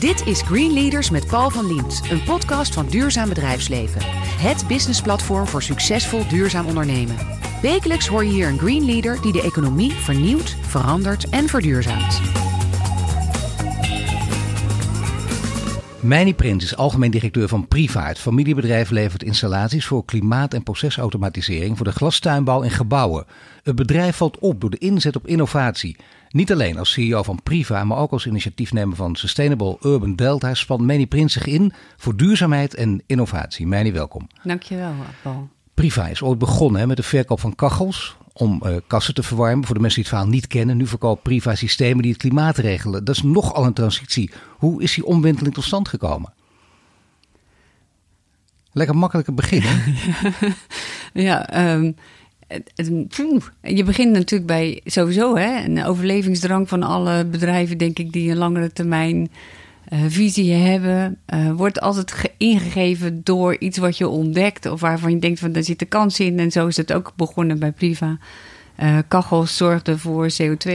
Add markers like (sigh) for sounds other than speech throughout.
Dit is Green Leaders met Paul van Liemt, een podcast van Duurzaam Bedrijfsleven. Het businessplatform voor succesvol duurzaam ondernemen. Wekelijks hoor je hier een Green Leader die de economie vernieuwt, verandert en verduurzaamt. Meini Prins is algemeen directeur van Priva. Het familiebedrijf levert installaties voor klimaat- en procesautomatisering voor de glastuinbouw in gebouwen. Het bedrijf valt op door de inzet op innovatie. Niet alleen als CEO van Priva, maar ook als initiatiefnemer van Sustainable Urban Delta spant Meini Prins zich in voor duurzaamheid en innovatie. Meini, welkom. Dankjewel, Paul. Priva is ooit begonnen hè, met de verkoop van kachels om uh, kassen te verwarmen. Voor de mensen die het verhaal niet kennen, nu verkoopt Priva systemen die het klimaat regelen. Dat is nogal een transitie. Hoe is die omwenteling tot stand gekomen? Lekker makkelijke begin, (laughs) ja, um, je begint natuurlijk bij sowieso hè, een overlevingsdrang van alle bedrijven, denk ik, die een langere termijn uh, visie hebben. Uh, wordt altijd ingegeven door iets wat je ontdekt of waarvan je denkt van daar zit de kans in. En zo is het ook begonnen bij Priva. Uh, zorgden voor CO2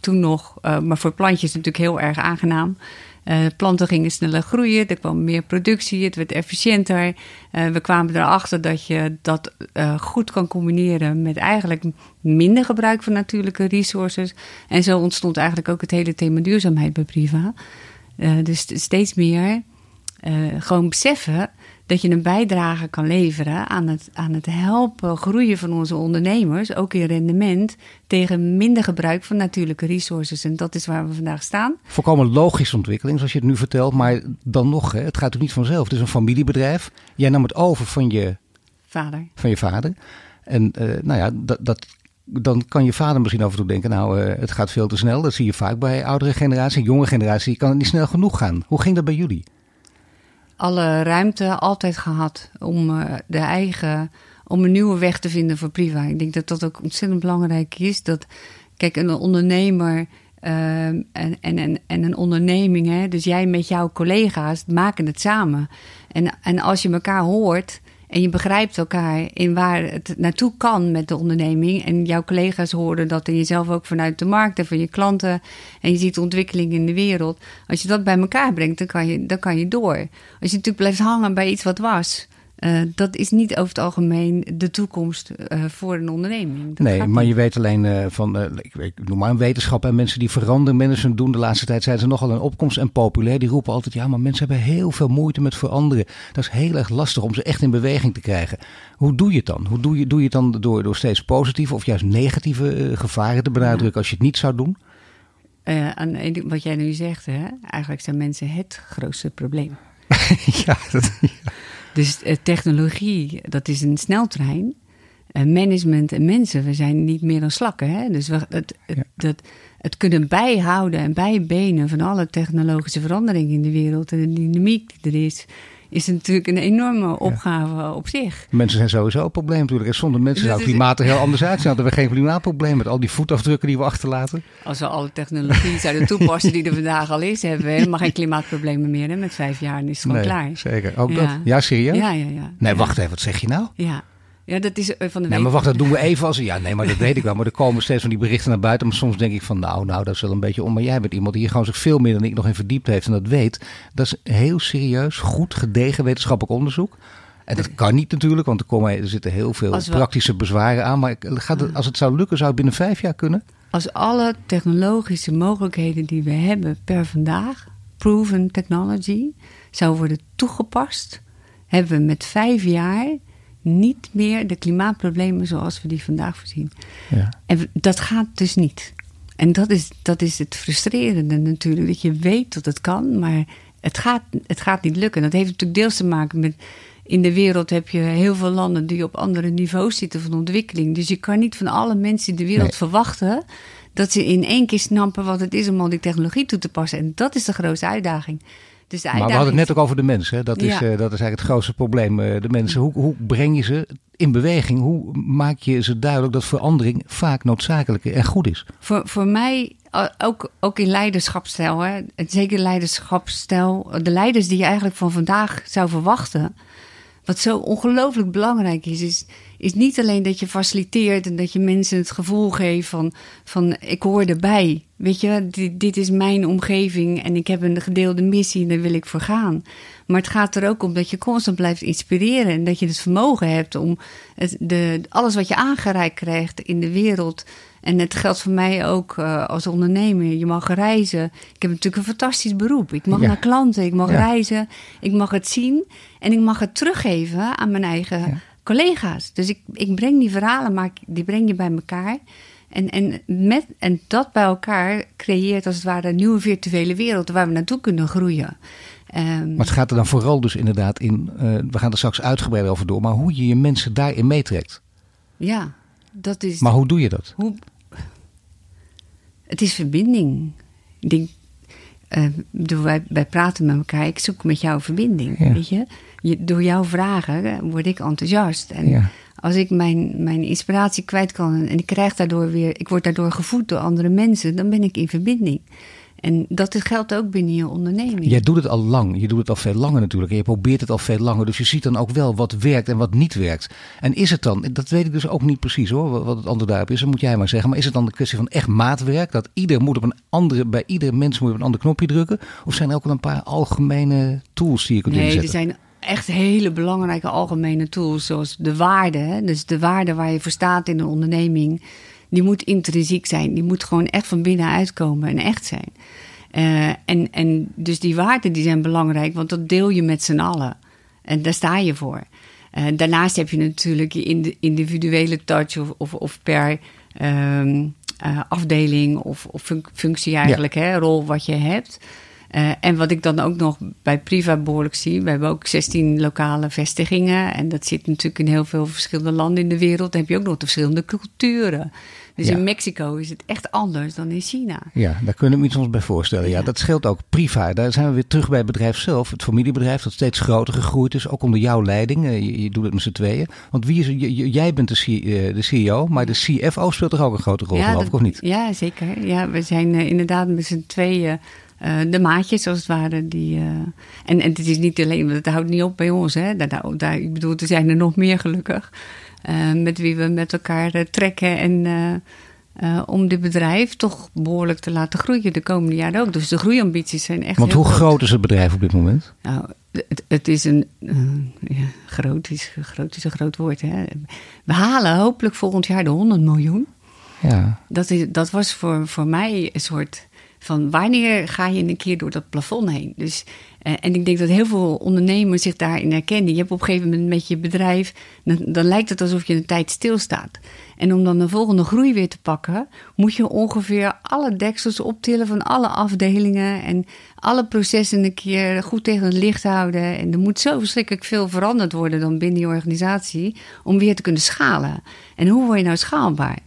toen nog, maar voor plantjes natuurlijk heel erg aangenaam. Planten gingen sneller groeien, er kwam meer productie, het werd efficiënter. We kwamen erachter dat je dat goed kan combineren met eigenlijk minder gebruik van natuurlijke resources. En zo ontstond eigenlijk ook het hele thema duurzaamheid bij Priva. Dus steeds meer gewoon beseffen dat je een bijdrage kan leveren aan het, aan het helpen groeien van onze ondernemers, ook in rendement, tegen minder gebruik van natuurlijke resources. En dat is waar we vandaag staan. Voorkomen logische ontwikkeling, zoals je het nu vertelt, maar dan nog, hè, het gaat ook niet vanzelf. Het is een familiebedrijf. Jij nam het over van je vader. Van je vader. En uh, nou ja, dat, dat dan kan je vader misschien af en toe denken, nou, uh, het gaat veel te snel. Dat zie je vaak bij oudere generatie, jonge generatie, kan het niet snel genoeg gaan. Hoe ging dat bij jullie? alle ruimte altijd gehad om uh, de eigen om een nieuwe weg te vinden voor priva. Ik denk dat dat ook ontzettend belangrijk is. Dat kijk, een ondernemer uh, en, en, en, en een onderneming, hè, dus jij met jouw collega's maken het samen. En, en als je elkaar hoort, en je begrijpt elkaar in waar het naartoe kan met de onderneming. En jouw collega's horen dat en jezelf ook vanuit de markt en van je klanten. En je ziet de ontwikkeling in de wereld. Als je dat bij elkaar brengt, dan kan je, dan kan je door. Als je natuurlijk blijft hangen bij iets wat was. Uh, dat is niet over het algemeen de toekomst uh, voor een onderneming. Dat nee, maar je weet alleen uh, van, ik, ik, noem maar een wetenschap en mensen die veranderen management doen. De laatste tijd zijn ze nogal een opkomst en populair. Die roepen altijd, ja, maar mensen hebben heel veel moeite met veranderen. Dat is heel erg lastig om ze echt in beweging te krijgen. Hoe doe je het dan? Hoe doe je, doe je het dan door, door steeds positieve of juist negatieve gevaren te benadrukken ja. als je het niet zou doen? aan wat jij nu zegt, hè? eigenlijk zijn mensen het grootste probleem. (laughs) ja, dat, ja. Dus uh, technologie, dat is een sneltrein. Uh, management en mensen, we zijn niet meer dan slakken. Hè? Dus we, het, het, ja. dat, het kunnen bijhouden en bijbenen van alle technologische veranderingen in de wereld en de dynamiek die er is, is natuurlijk een enorme opgave ja. op zich. Mensen zijn sowieso een probleem natuurlijk. En zonder mensen zou het klimaat er heel anders uitzien. Hadden we geen klimaatprobleem met al die voetafdrukken die we achterlaten. Als we alle technologie zouden (laughs) toepassen die er vandaag al is, hebben we helemaal geen klimaatproblemen meer. Hè? Met vijf jaar is het gewoon nee, klaar. Zeker. Ook ja. dat? Ja, serieus? Ja, ja, ja. Nee, wacht even. Wat zeg je nou? Ja. Ja, dat is van de Nee, maar wacht, dat doen we even als... Ja, nee, maar dat weet ik wel. Maar er komen steeds van die berichten naar buiten. Maar soms denk ik van, nou, nou, dat is wel een beetje om. Maar jij bent iemand die hier gewoon zich veel meer dan ik nog in verdiept heeft. En dat weet. Dat is heel serieus, goed gedegen wetenschappelijk onderzoek. En dat kan niet natuurlijk, want er, komen, er zitten heel veel we, praktische bezwaren aan. Maar gaat het, als het zou lukken, zou het binnen vijf jaar kunnen? Als alle technologische mogelijkheden die we hebben per vandaag, proven technology, zou worden toegepast, hebben we met vijf jaar niet meer de klimaatproblemen zoals we die vandaag voorzien. Ja. En dat gaat dus niet. En dat is, dat is het frustrerende natuurlijk. Dat je weet dat het kan, maar het gaat, het gaat niet lukken. Dat heeft natuurlijk deels te maken met. In de wereld heb je heel veel landen die op andere niveaus zitten van ontwikkeling. Dus je kan niet van alle mensen in de wereld nee. verwachten dat ze in één keer snappen wat het is om al die technologie toe te passen. En dat is de grootste uitdaging. Dus maar we hadden het net ook over de mensen. Dat is, ja. uh, dat is eigenlijk het grootste probleem. Uh, de mensen, hoe, hoe breng je ze in beweging? Hoe maak je ze duidelijk dat verandering vaak noodzakelijk en goed is? Voor, voor mij, ook, ook in leiderschapsstijl, hè, zeker leiderschapsstijl, de leiders die je eigenlijk van vandaag zou verwachten. Wat zo ongelooflijk belangrijk is, is, is niet alleen dat je faciliteert en dat je mensen het gevoel geeft van, van ik hoor erbij. Weet je, dit, dit is mijn omgeving en ik heb een gedeelde missie en daar wil ik voor gaan. Maar het gaat er ook om dat je constant blijft inspireren en dat je het vermogen hebt om het, de, alles wat je aangereikt krijgt in de wereld. En het geldt voor mij ook uh, als ondernemer. Je mag reizen. Ik heb natuurlijk een fantastisch beroep. Ik mag Ja. naar klanten, ik mag Ja. reizen, ik mag het zien en ik mag het teruggeven aan mijn eigen Ja. collega's. Dus ik, ik breng die verhalen, maar die breng je bij elkaar. En, en, met, en dat bij elkaar creëert als het ware een nieuwe virtuele wereld waar we naartoe kunnen groeien. Ehm, Maar het gaat er dan vooral dus inderdaad in, eh, we gaan er straks uitgebreid over door, maar hoe je je mensen daarin meetrekt. ja, dat is. Maar hoe doe je dat? Hoe... Het is verbinding. Ik denk, eh, door wij, wij praten met elkaar. Ik zoek met jou verbinding. Ja. Weet je? je? Door jouw vragen word ik enthousiast. En Ja. als ik mijn, mijn inspiratie kwijt kan en ik krijg daardoor weer, ik word daardoor gevoed door andere mensen, dan ben ik in verbinding. En dat geldt ook binnen je onderneming. Jij doet het al lang, je doet het al veel langer natuurlijk. En je probeert het al veel langer. Dus je ziet dan ook wel wat werkt en wat niet werkt. En is het dan, dat weet ik dus ook niet precies hoor, wat- het antwoord daarop is. Dat moet jij maar zeggen. Maar is het dan een kwestie van echt maatwerk? Dat ieder moet op een andere, bij ieder mens moet je op een ander knopje drukken? Of zijn er ook wel een paar algemene tools die je kunt Nee, er inzetten? zijn echt hele belangrijke algemene tools, zoals de waarde. Hè? Dus de waarde waar je voor staat in een onderneming, die moet intrinsiek zijn. Die moet gewoon echt van binnenuit komen en echt zijn. Eh, en, en dus die waarden die zijn belangrijk, want dat deel je met z'n allen. En daar sta je voor. Eh, daarnaast heb je natuurlijk je indi- individuele touch of, of, of per ehm, eh, afdeling of, of func- functie eigenlijk, hè, rol wat je hebt. En wat ik dan ook nog bij Priva behoorlijk zie, we hebben ook 16 lokale vestigingen. En dat zit natuurlijk in heel veel verschillende landen in de wereld. Dan heb je ook nog de verschillende culturen. Dus Ja. in Mexico is het echt anders dan in China. Ja, daar kunnen we iets ons bij voorstellen. Ja, Ja. dat scheelt ook priva. Daar zijn we weer terug bij het bedrijf zelf. Het familiebedrijf dat steeds groter gegroeid is. Ook onder jouw leiding. Eh, Je, je doet het met z'n tweeën. Want wie is, je- jij bent de, C- eh, de CEO, maar de CFO speelt toch ook een grote rol, geloof dat- ik, of niet? Ja, zeker. Ja, we zijn eh, inderdaad met z'n tweeën de maatjes, als het ware. Die, en, en het is niet alleen, want het houdt niet op bij ons. Hè. Daar, daar, daar- ik bedoel, er zijn er nog meer gelukkig. Eh, met wie we met elkaar eh, trekken en... eh, om dit bedrijf toch behoorlijk te laten groeien de komende jaren ook. Dus de groeiambities zijn echt Want hoe groot is het bedrijf op dit moment? Nou, het, het is een. ja, groot, is, groot is een groot woord. Hè? We halen hopelijk volgend jaar de 100 miljoen. Ja, Dat, is, dat was voor, voor mij een soort van wanneer ga je een keer door dat plafond heen? Dus, eh, en ik denk dat heel veel ondernemers zich daarin herkennen. Je hebt op een gegeven moment met je bedrijf, dan, dan lijkt het alsof je een tijd stilstaat. En om dan de volgende groei weer te pakken, moet je ongeveer alle deksels optillen van alle afdelingen en alle processen een keer goed tegen het licht houden. En er moet zo verschrikkelijk veel veranderd worden dan binnen je organisatie om weer te kunnen schalen. En hoe word je nou schaalbaar?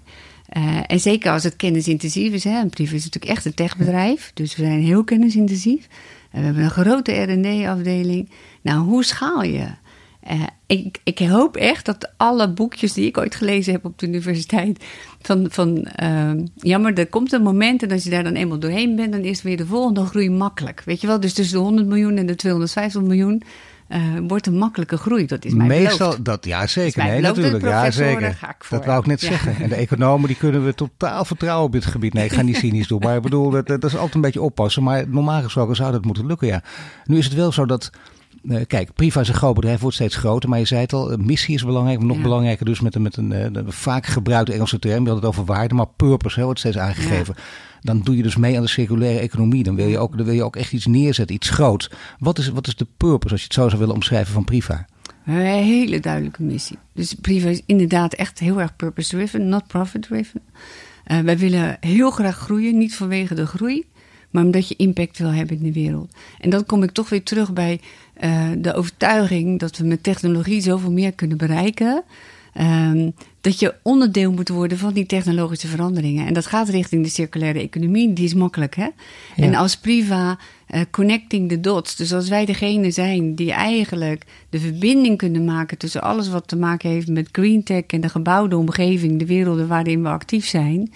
Eh, en zeker als het kennisintensief is. Hè. Is natuurlijk echt een techbedrijf. Dus we zijn heel kennisintensief. En we hebben een grote R&D-afdeling. Nou, hoe schaal je? Eh, ik, ik hoop echt dat alle boekjes die ik ooit gelezen heb op de universiteit... van, van eh, jammer, er komt een moment en als je daar dan eenmaal doorheen bent... dan is weer de volgende groei makkelijk. Weet je wel? Dus tussen de 100 miljoen en de 250 miljoen... eh, wordt een makkelijke groei. Dat is mij meestal beloofd. dat, ja zeker. Nee, natuurlijk. Ja, zeker. ga ik voor. Dat wou ik net Ja. zeggen. En de economen die kunnen we totaal vertrouwen op dit gebied. Nee, ik ga niet (laughs) cynisch doen. Maar ik bedoel, dat, dat is altijd een beetje oppassen. Maar normaal gesproken zou dat moeten lukken, ja. Nu is het wel zo dat. Eh, kijk, Priva is een groot bedrijf, wordt steeds groter. Maar je zei het al, eh, missie is belangrijk. Maar nog Ja. belangrijker dus met, een- met een eh, vaak gebruikte Engelse term. Je had het over waarde, maar purpose hè, wordt steeds aangegeven. Dan doe je dus mee aan de circulaire economie. Dan wil je ook, dan wil je ook echt iets neerzetten, iets groots. Wat is, wat is de purpose, als je het zo zou willen omschrijven, van Priva? Een hele duidelijke missie. Dus Priva is inderdaad echt heel erg purpose-driven, not profit-driven. Wij willen heel graag groeien, niet vanwege de groei, maar omdat je impact wil hebben in de wereld. En dan kom ik toch weer terug bij eh, de overtuiging dat we met technologie zoveel meer kunnen bereiken. Ehm, dat je onderdeel moet worden van die technologische veranderingen. En dat gaat richting de circulaire economie. Die is makkelijk, hè? En als Priva eh, connecting the dots. Dus als wij degene zijn die eigenlijk de verbinding kunnen maken tussen alles wat te maken heeft met green tech en de gebouwde omgeving, de werelden waarin we actief zijn.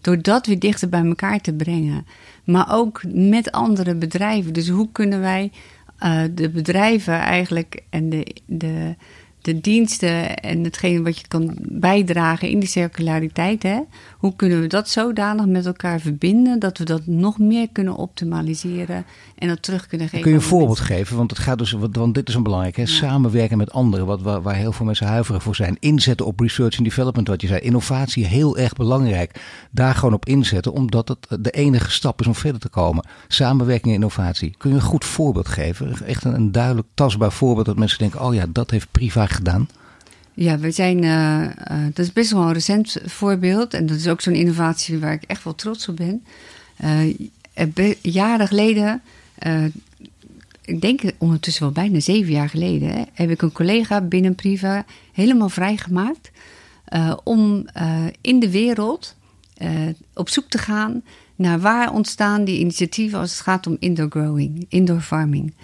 Door dat weer dichter bij elkaar te brengen. Maar ook met andere bedrijven. Dus hoe kunnen wij uh, de bedrijven eigenlijk en de, de, de diensten en hetgeen wat je kan bijdragen in die circulariteit. Hè? Hoe kunnen we dat zodanig met elkaar verbinden dat we dat nog meer kunnen optimaliseren en dat terug kunnen geven? Kun je een voorbeeld geven? Want, het gaat dus, want dit is een belangrijk. Hè? Samenwerken met anderen, wat, waar, waar, heel veel mensen huiverig voor zijn. Inzetten op research en development, wat je zei. Innovatie, heel erg belangrijk. Daar gewoon op inzetten, omdat het de enige stap is om verder te komen. Samenwerking en innovatie. Kun je een goed voorbeeld geven? Echt een, een duidelijk, tastbaar voorbeeld dat mensen denken: oh ja, dat heeft Priva gedaan. Ja, we zijn, uh, uh, dat is best wel een recent voorbeeld. En dat is ook zo'n innovatie waar ik echt wel trots op ben. Uh, jaren geleden, ik denk ondertussen wel bijna zeven jaar geleden, heb ik een collega binnen Priva helemaal vrijgemaakt om in de wereld op zoek te gaan naar waar ontstaan die initiatieven als het gaat om indoor growing, indoor farming.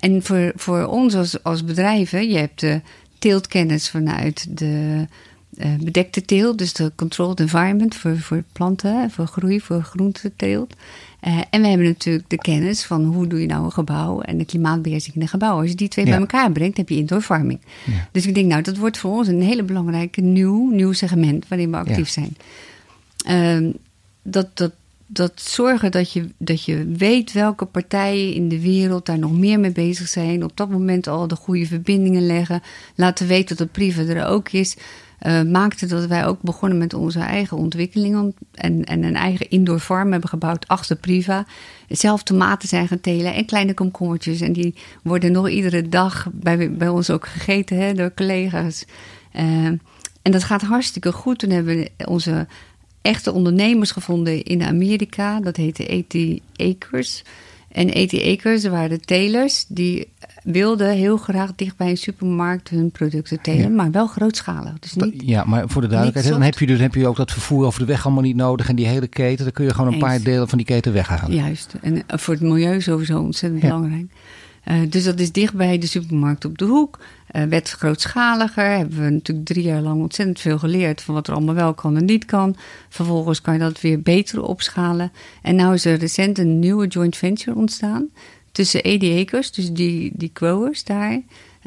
en voor, voor ons als, als bedrijven, je hebt teeltkennis vanuit de uh, bedekte teelt, dus de controlled environment voor, voor planten, voor groei, voor groenteteelt. Uh, en we hebben natuurlijk de kennis van hoe doe je nou een gebouw en de klimaatbeheersing in een gebouw. Als je die twee bij elkaar brengt, heb je indoor farming. Ja. Dus ik denk, nou, dat wordt voor ons een hele belangrijke nieuw, nieuw segment waarin we actief ja. zijn. Uh, dat, dat dat zorgen dat je, dat je weet welke partijen in de wereld daar nog meer mee bezig zijn. Op dat moment al de goede verbindingen leggen. Laten weten dat het privé er ook is. Uh, maakte dat wij ook begonnen met onze eigen ontwikkelingen. En, en een eigen indoor farm hebben gebouwd achter Priva. Zelf tomaten zijn gaan telen en kleine komkommertjes. En die worden nog iedere dag bij, bij ons ook gegeten hè, door collega's. Uh, en dat gaat hartstikke goed. Toen hebben we onze echte ondernemers gevonden in Amerika. Dat heette 80 Acres. En 80 Acres waren de telers die wilden heel graag dicht bij een supermarkt hun producten telen, maar wel grootschalig. Dus niet, ja, maar voor de duidelijkheid, dan heb je, dus, heb je ook dat vervoer over de weg allemaal niet nodig en die hele keten, dan kun je gewoon een paar delen van die keten weghalen. Juist, en voor het milieu sowieso ontzettend ja. belangrijk. Uh, dus dat is dicht bij de supermarkt op de hoek. Uh, werd grootschaliger. Hebben we natuurlijk drie jaar lang ontzettend veel geleerd van wat er allemaal wel kan en niet kan. Vervolgens kan je dat weer beter opschalen. En nu is er recent een nieuwe joint venture ontstaan tussen Acres, dus die, die growers daar,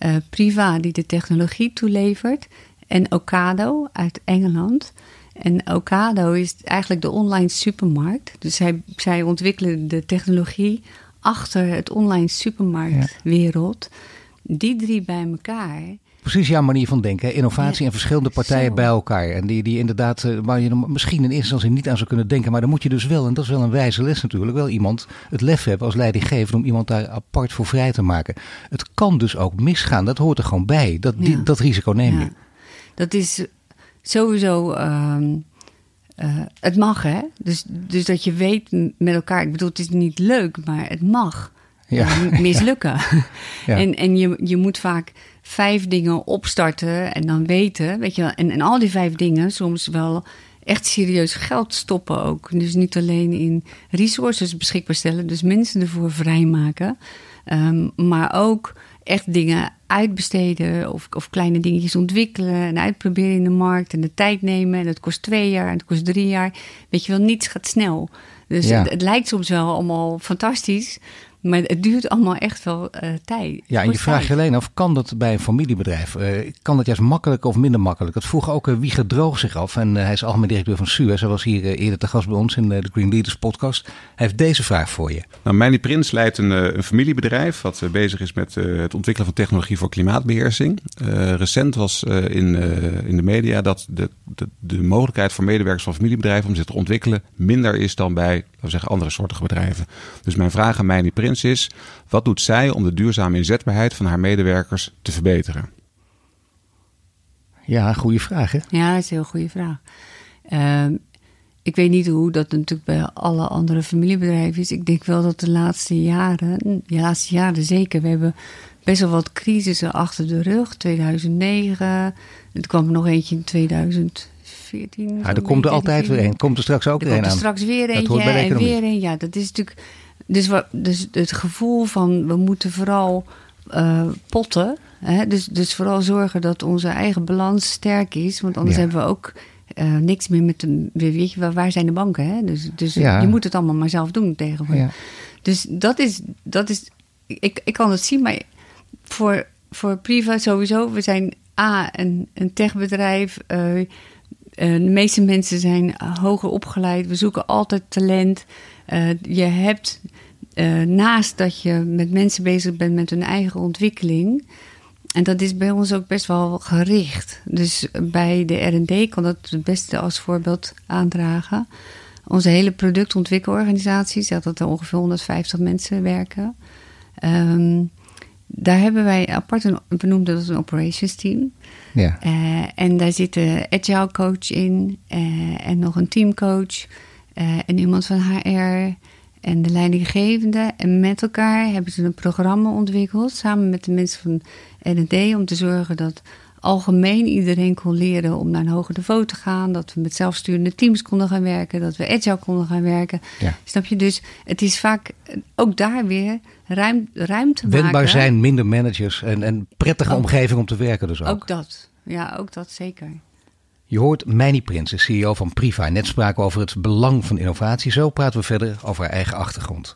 uh, Priva die de technologie toelevert, en Ocado uit Engeland. En Ocado is eigenlijk de online supermarkt. Dus zij ontwikkelen de technologie achter het online supermarktwereld. Die drie bij elkaar. Precies jouw manier van denken. Innovatie ja, en verschillende partijen zo. bij elkaar. En die, die inderdaad, eh, waar je misschien in eerste instantie niet aan zou kunnen denken. Maar dan moet je dus wel, en dat is wel een wijze les natuurlijk, wel iemand het lef hebben als leidinggever om iemand daar apart voor vrij te maken. Het kan dus ook misgaan. Dat hoort er gewoon bij. Dat, ja. die, dat risico neem je. Dat is sowieso. Uh, uh, het mag, hè? Dus, dus dat je weet met elkaar. Ik bedoel, het is niet leuk, maar het mag ja. uh, mislukken. (laughs) (laughs) ja. En, en je, je moet vaak vijf dingen opstarten en dan weten, weet je wel. En, en al die vijf dingen soms wel echt serieus geld stoppen ook. Dus niet alleen in resources beschikbaar stellen, dus mensen ervoor vrijmaken. Um, maar ook echt dingen uitbesteden of, of kleine dingetjes ontwikkelen en uitproberen in de markt en de tijd nemen. En het kost twee jaar en het kost drie jaar. Weet je wel, niets gaat snel. Dus ja. het, het, lijkt soms wel allemaal fantastisch. Maar het duurt allemaal echt wel uh, tijd. Ja, en je vraagt je alleen af, kan dat bij een familiebedrijf? Uh, kan dat juist makkelijker of minder makkelijk? Dat vroeg ook uh, Wieger Droog zich af. En hij is algemeen directeur van Suez. Hij was hier eerder te gast bij ons in de Green Leaders podcast. Hij heeft deze vraag voor je. Nou, Meini Prins leidt een, een familiebedrijf wat bezig is met het ontwikkelen van technologie voor klimaatbeheersing. recent was in, in de media dat de, de, de mogelijkheid voor medewerkers van familiebedrijven om zich te ontwikkelen minder is dan bij, laten we zeggen, andere soorten bedrijven. Dus mijn vraag aan Meini Prins is: wat doet zij om de duurzame inzetbaarheid van haar medewerkers te verbeteren? Ja, goede vraag. Hè? Ja, dat is een heel goede vraag. Uh, ik weet niet hoe dat natuurlijk bij alle andere familiebedrijven is. Ik denk wel dat de laatste jaren, de laatste jaren zeker, we hebben best wel wat crisissen achter de rug. 2009, er kwam er nog eentje in 2000. 14, ja, er komt er altijd weer een. Komt er straks ook er weer een aan. Er straks weer eentje en weer een. Ja, dat is natuurlijk dus, wat, dus het gevoel van we moeten vooral uh, potten. Hè? Dus, dus vooral zorgen dat onze eigen balans sterk is. Want anders ja. hebben we ook uh, niks meer met de. Weet je, waar zijn de banken? Hè? Dus, dus ja. je moet het allemaal maar zelf doen tegenwoordig. Ja. Dus dat is, dat is ik, ik kan het zien, maar voor, voor Priva sowieso. We zijn A, een, een techbedrijf. Uh, de meeste mensen zijn hoger opgeleid. We zoeken altijd talent. Uh, je hebt naast dat je met mensen bezig bent met hun eigen ontwikkeling. En dat is bij ons ook best wel gericht. Dus bij de RD kan dat het beste als voorbeeld aandragen. Onze hele productontwikkelorganisatie, zegt dat er ongeveer 150 mensen werken. Um, daar hebben wij apart een benoemd dat een operations team. Ja. Uh, en daar zit een agile coach in uh, en nog een teamcoach uh, en iemand van HR en de leidinggevende. En met elkaar hebben ze een programma ontwikkeld samen met de mensen van R&D om te zorgen dat algemeen iedereen kon leren om naar een hoger niveau te gaan. Dat we met zelfsturende teams konden gaan werken. Dat we agile konden gaan werken. Ja. Snap je? Dus het is vaak ook daar weer ruim, ruimte Wendbaar maken. zijn, minder managers en, en prettige omgeving om te werken dus ook. Ook dat. Ja, ook dat zeker. Je hoort Meini Prins, CEO van Priva. Net spraken over het belang van innovatie. Zo praten we verder over haar eigen achtergrond.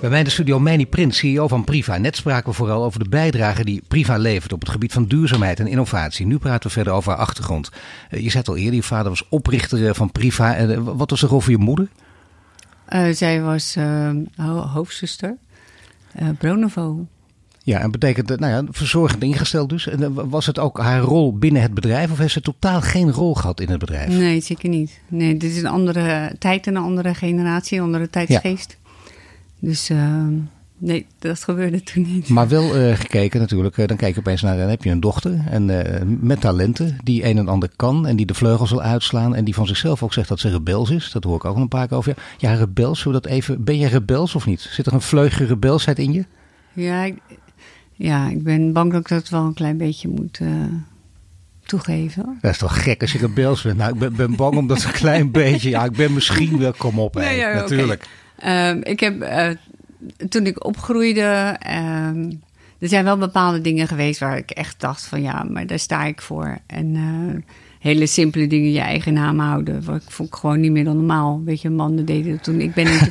Bij mij in de studio Manny Prins, CEO van Priva. Net spraken we vooral over de bijdrage die Priva levert op het gebied van duurzaamheid en innovatie. Nu praten we verder over haar achtergrond. Eh, je zei het al eerder, je vader was oprichter eh, van Priva. Eh, wat was de rol van je moeder? Zij was hoofdzuster, uh, Bronovo. Ja, en betekent dat, nou ja, verzorgend ingesteld dus. En was het ook haar rol binnen het bedrijf of heeft ze totaal geen rol gehad in het bedrijf? Nee, zeker niet. Nee, dit is een andere tijd en een andere generatie, een andere tijdsgeest. Dus uh, nee, dat gebeurde toen niet. Maar wel uh, gekeken natuurlijk. Uh, dan kijk je opeens naar, dan heb je een dochter en, eh, met talenten die een en ander kan. En die de vleugels wil uitslaan. En die van zichzelf ook zegt dat ze rebels is. Dat hoor ik ook al een paar keer over. Ja, rebels, zullen we dat even... Ben je rebels of niet? Zit er een vleugje rebelsheid in je? Ja, ik, ja, ik ben bang dat ik dat wel een klein beetje moet toegeven. Dat is toch gek als je rebels bent? Nou, ik ben, ben bang omdat een klein (laughs) beetje... Ja, ik ben misschien wel... Kom op, ja, natuurlijk. Um, ik heb, toen ik opgroeide, um, er zijn wel bepaalde dingen geweest waar ik echt dacht van ja, maar daar sta ik voor. En uh, hele simpele dingen, je eigen naam houden, wat ik vond ik gewoon niet meer dan normaal. Weet je, mannen deden dat toen. Ik ben, (laughs)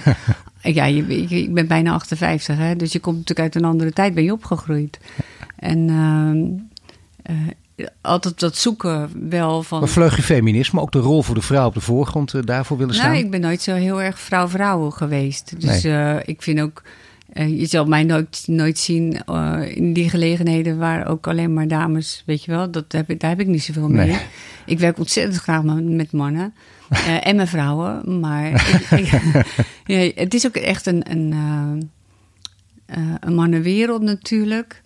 ja, ik ben bijna 58, hè, dus je komt natuurlijk uit een andere tijd, ben je opgegroeid. En uh, altijd dat zoeken wel van. Maar vleug je feminisme, ook de rol voor de vrouw op de voorgrond uh, daarvoor willen nou, staan? Nou, ik ben nooit zo heel erg vrouw-vrouw geweest. Dus nee. uh, ik vind ook, uh, je zal mij nooit, nooit zien in die gelegenheden waar ook alleen maar dames, weet je wel, dat heb ik, daar heb ik niet zoveel mee. Nee. Ik werk ontzettend graag met mannen en met vrouwen, maar ik, ik, (laughs) ja, het is ook echt een, een, een mannenwereld natuurlijk.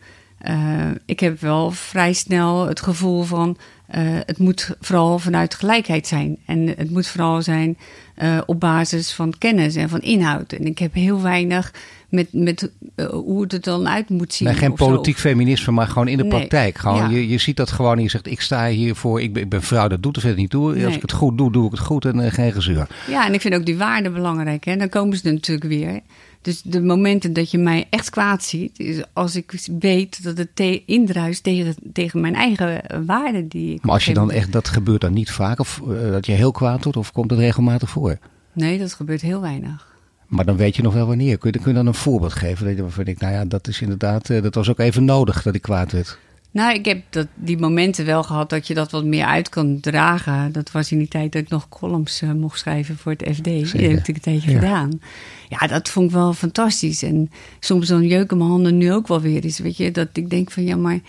Uh, ik heb wel vrij snel het gevoel van uh, het moet vooral vanuit gelijkheid zijn. En het moet vooral zijn uh, op basis van kennis en van inhoud. En ik heb heel weinig met, met hoe het er dan uit moet zien. Nee, geen politiek zo. feminisme, maar gewoon in de nee. praktijk. Gewoon, ja. je, je ziet dat gewoon en je zegt: Ik sta hiervoor, ik ben, ik ben vrouw, dat doet er verder niet toe. Nee. Als ik het goed doe, doe ik het goed en geen gezeur. Ja, en ik vind ook die waarden belangrijk. Hè? Dan komen ze natuurlijk weer. Dus de momenten dat je mij echt kwaad ziet, is als ik weet dat het te indruist tegen, tegen mijn eigen waarden die ik. Maar als je dan echt, dat gebeurt dan niet vaak, of uh, dat je heel kwaad wordt, of komt dat regelmatig voor? Nee, dat gebeurt heel weinig. Maar dan weet je nog wel wanneer. Kun je, kun je dan een voorbeeld geven? Waarvan ik, nou ja, dat is inderdaad, uh, dat was ook even nodig dat ik kwaad werd. Nou, ik heb dat, die momenten wel gehad dat je dat wat meer uit kan dragen. Dat was in die tijd dat ik nog columns uh, mocht schrijven voor het FD. Zeker. Die heb ik een tijdje ja. gedaan. Ja, dat vond ik wel fantastisch. En soms dan jeuken mijn handen nu ook wel weer eens. Weet je, dat ik denk van ja, maar...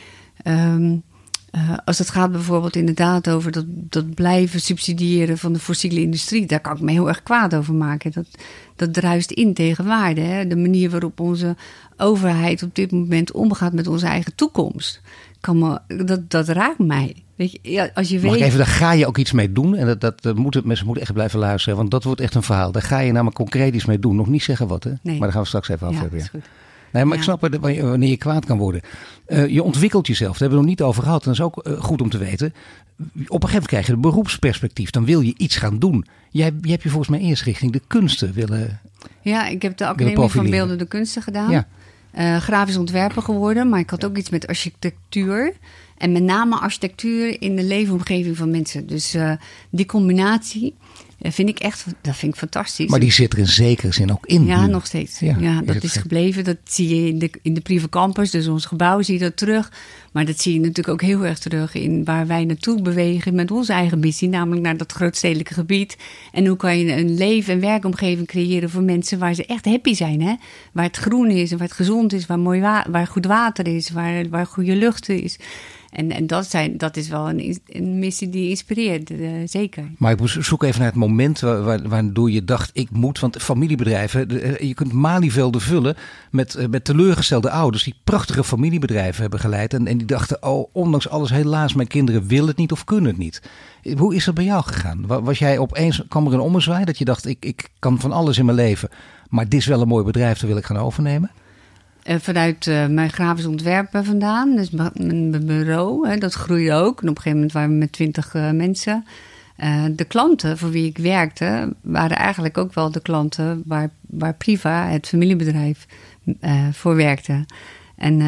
Um, uh, als het gaat bijvoorbeeld inderdaad over dat, dat blijven subsidiëren van de fossiele industrie, daar kan ik me heel erg kwaad over maken. Dat, dat druist in tegen waarde. Hè? De manier waarop onze overheid op dit moment omgaat met onze eigen toekomst kan me, dat, dat raakt mij. Weet je, ja, als je Mag weet... even, daar ga je ook iets mee doen. En dat, dat, dat moeten, mensen moeten echt blijven luisteren. Want dat wordt echt een verhaal. Daar ga je namelijk concreet iets mee doen. Nog niet zeggen wat, hè? Nee. Maar daar gaan we straks even af hebben. Ja. Nee, maar ja. ik snap wanneer je kwaad kan worden. Uh, je ontwikkelt jezelf. Daar hebben we nog niet over gehad. En dat is ook uh, goed om te weten. Op een gegeven moment krijg je een beroepsperspectief. Dan wil je iets gaan doen. Jij, je hebt je volgens mij eerst richting de kunsten willen Ja, ik heb de Academie van Beeldende Kunsten gedaan. Ja. Uh, grafisch ontwerper geworden. Maar ik had ook iets met architectuur. En met name architectuur in de leefomgeving van mensen. Dus uh, die combinatie uh, vind ik echt dat vind ik fantastisch. Maar die zit er in zekere zin ook in. Ja, nu. nog steeds. Ja, ja dat is gebleven. Dat zie je in de, in de privé campus. Dus ons gebouw zie je dat terug. Maar dat zie je natuurlijk ook heel erg terug in waar wij naartoe bewegen met onze eigen missie, namelijk naar dat grootstedelijke gebied. En hoe kan je een leven- en werkomgeving creëren voor mensen waar ze echt happy zijn, hè? Waar het groen is en waar het gezond is, waar, mooi waar goed water is, waar, waar goede lucht is. En, en dat, zijn, dat is wel een, een missie die inspireert, uh, zeker. Maar ik zoek even naar het moment waar, waardoor je dacht, ik moet. Want familiebedrijven, eh, je kunt malievelden vullen met, eh, met teleurgestelde ouders... die prachtige familiebedrijven hebben geleid. En, en die dachten, oh, ondanks alles, helaas, mijn kinderen willen het niet of kunnen het niet. Hoe is dat bij jou gegaan? Was jij opeens, kwam er een ommezwaai dat je dacht, ik, ik kan van alles in mijn leven... maar dit is wel een mooi bedrijf, dat wil ik gaan overnemen? Uh, vanuit uh, mijn grafisch ontwerpen vandaan. Dus mijn bureau, hè, dat groeide ook. En op een gegeven moment waren we met twintig uh, mensen. de klanten voor wie ik werkte, waren eigenlijk ook wel de klanten waar, waar Priva, het familiebedrijf, voor werkte. En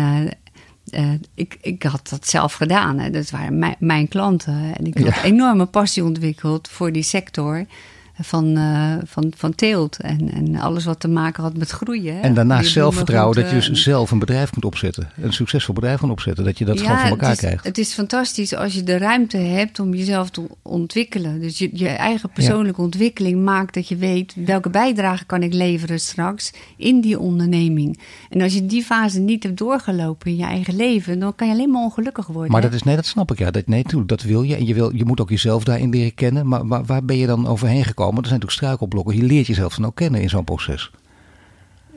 ik, ik had dat zelf gedaan. Hè. Dat waren mijn, mijn klanten. En ik had ja. enorme passie ontwikkeld voor die sector van, uh, van, van teelt en, en alles wat te maken had met groeien. En daarnaast zelfvertrouwen dat je dus zelf een bedrijf kunt opzetten. Een succesvol bedrijf kan opzetten. Dat je dat gewoon van elkaar het krijgt. Het is fantastisch als je de ruimte hebt om jezelf te ontwikkelen. Dus je, je eigen persoonlijke ja. ontwikkeling maakt dat je weet welke bijdrage kan ik leveren straks in die onderneming. En als je die fase niet hebt doorgelopen in je eigen leven, dan kan je alleen maar ongelukkig worden. Maar dat is nee, dat snap ik ja. Dat, nee, dat wil je. En je, wil, je moet ook jezelf daarin leren kennen. Maar, maar waar ben je dan overheen gekomen? Er zijn natuurlijk struikelblokken. Je leert jezelf dan ook kennen in zo'n proces.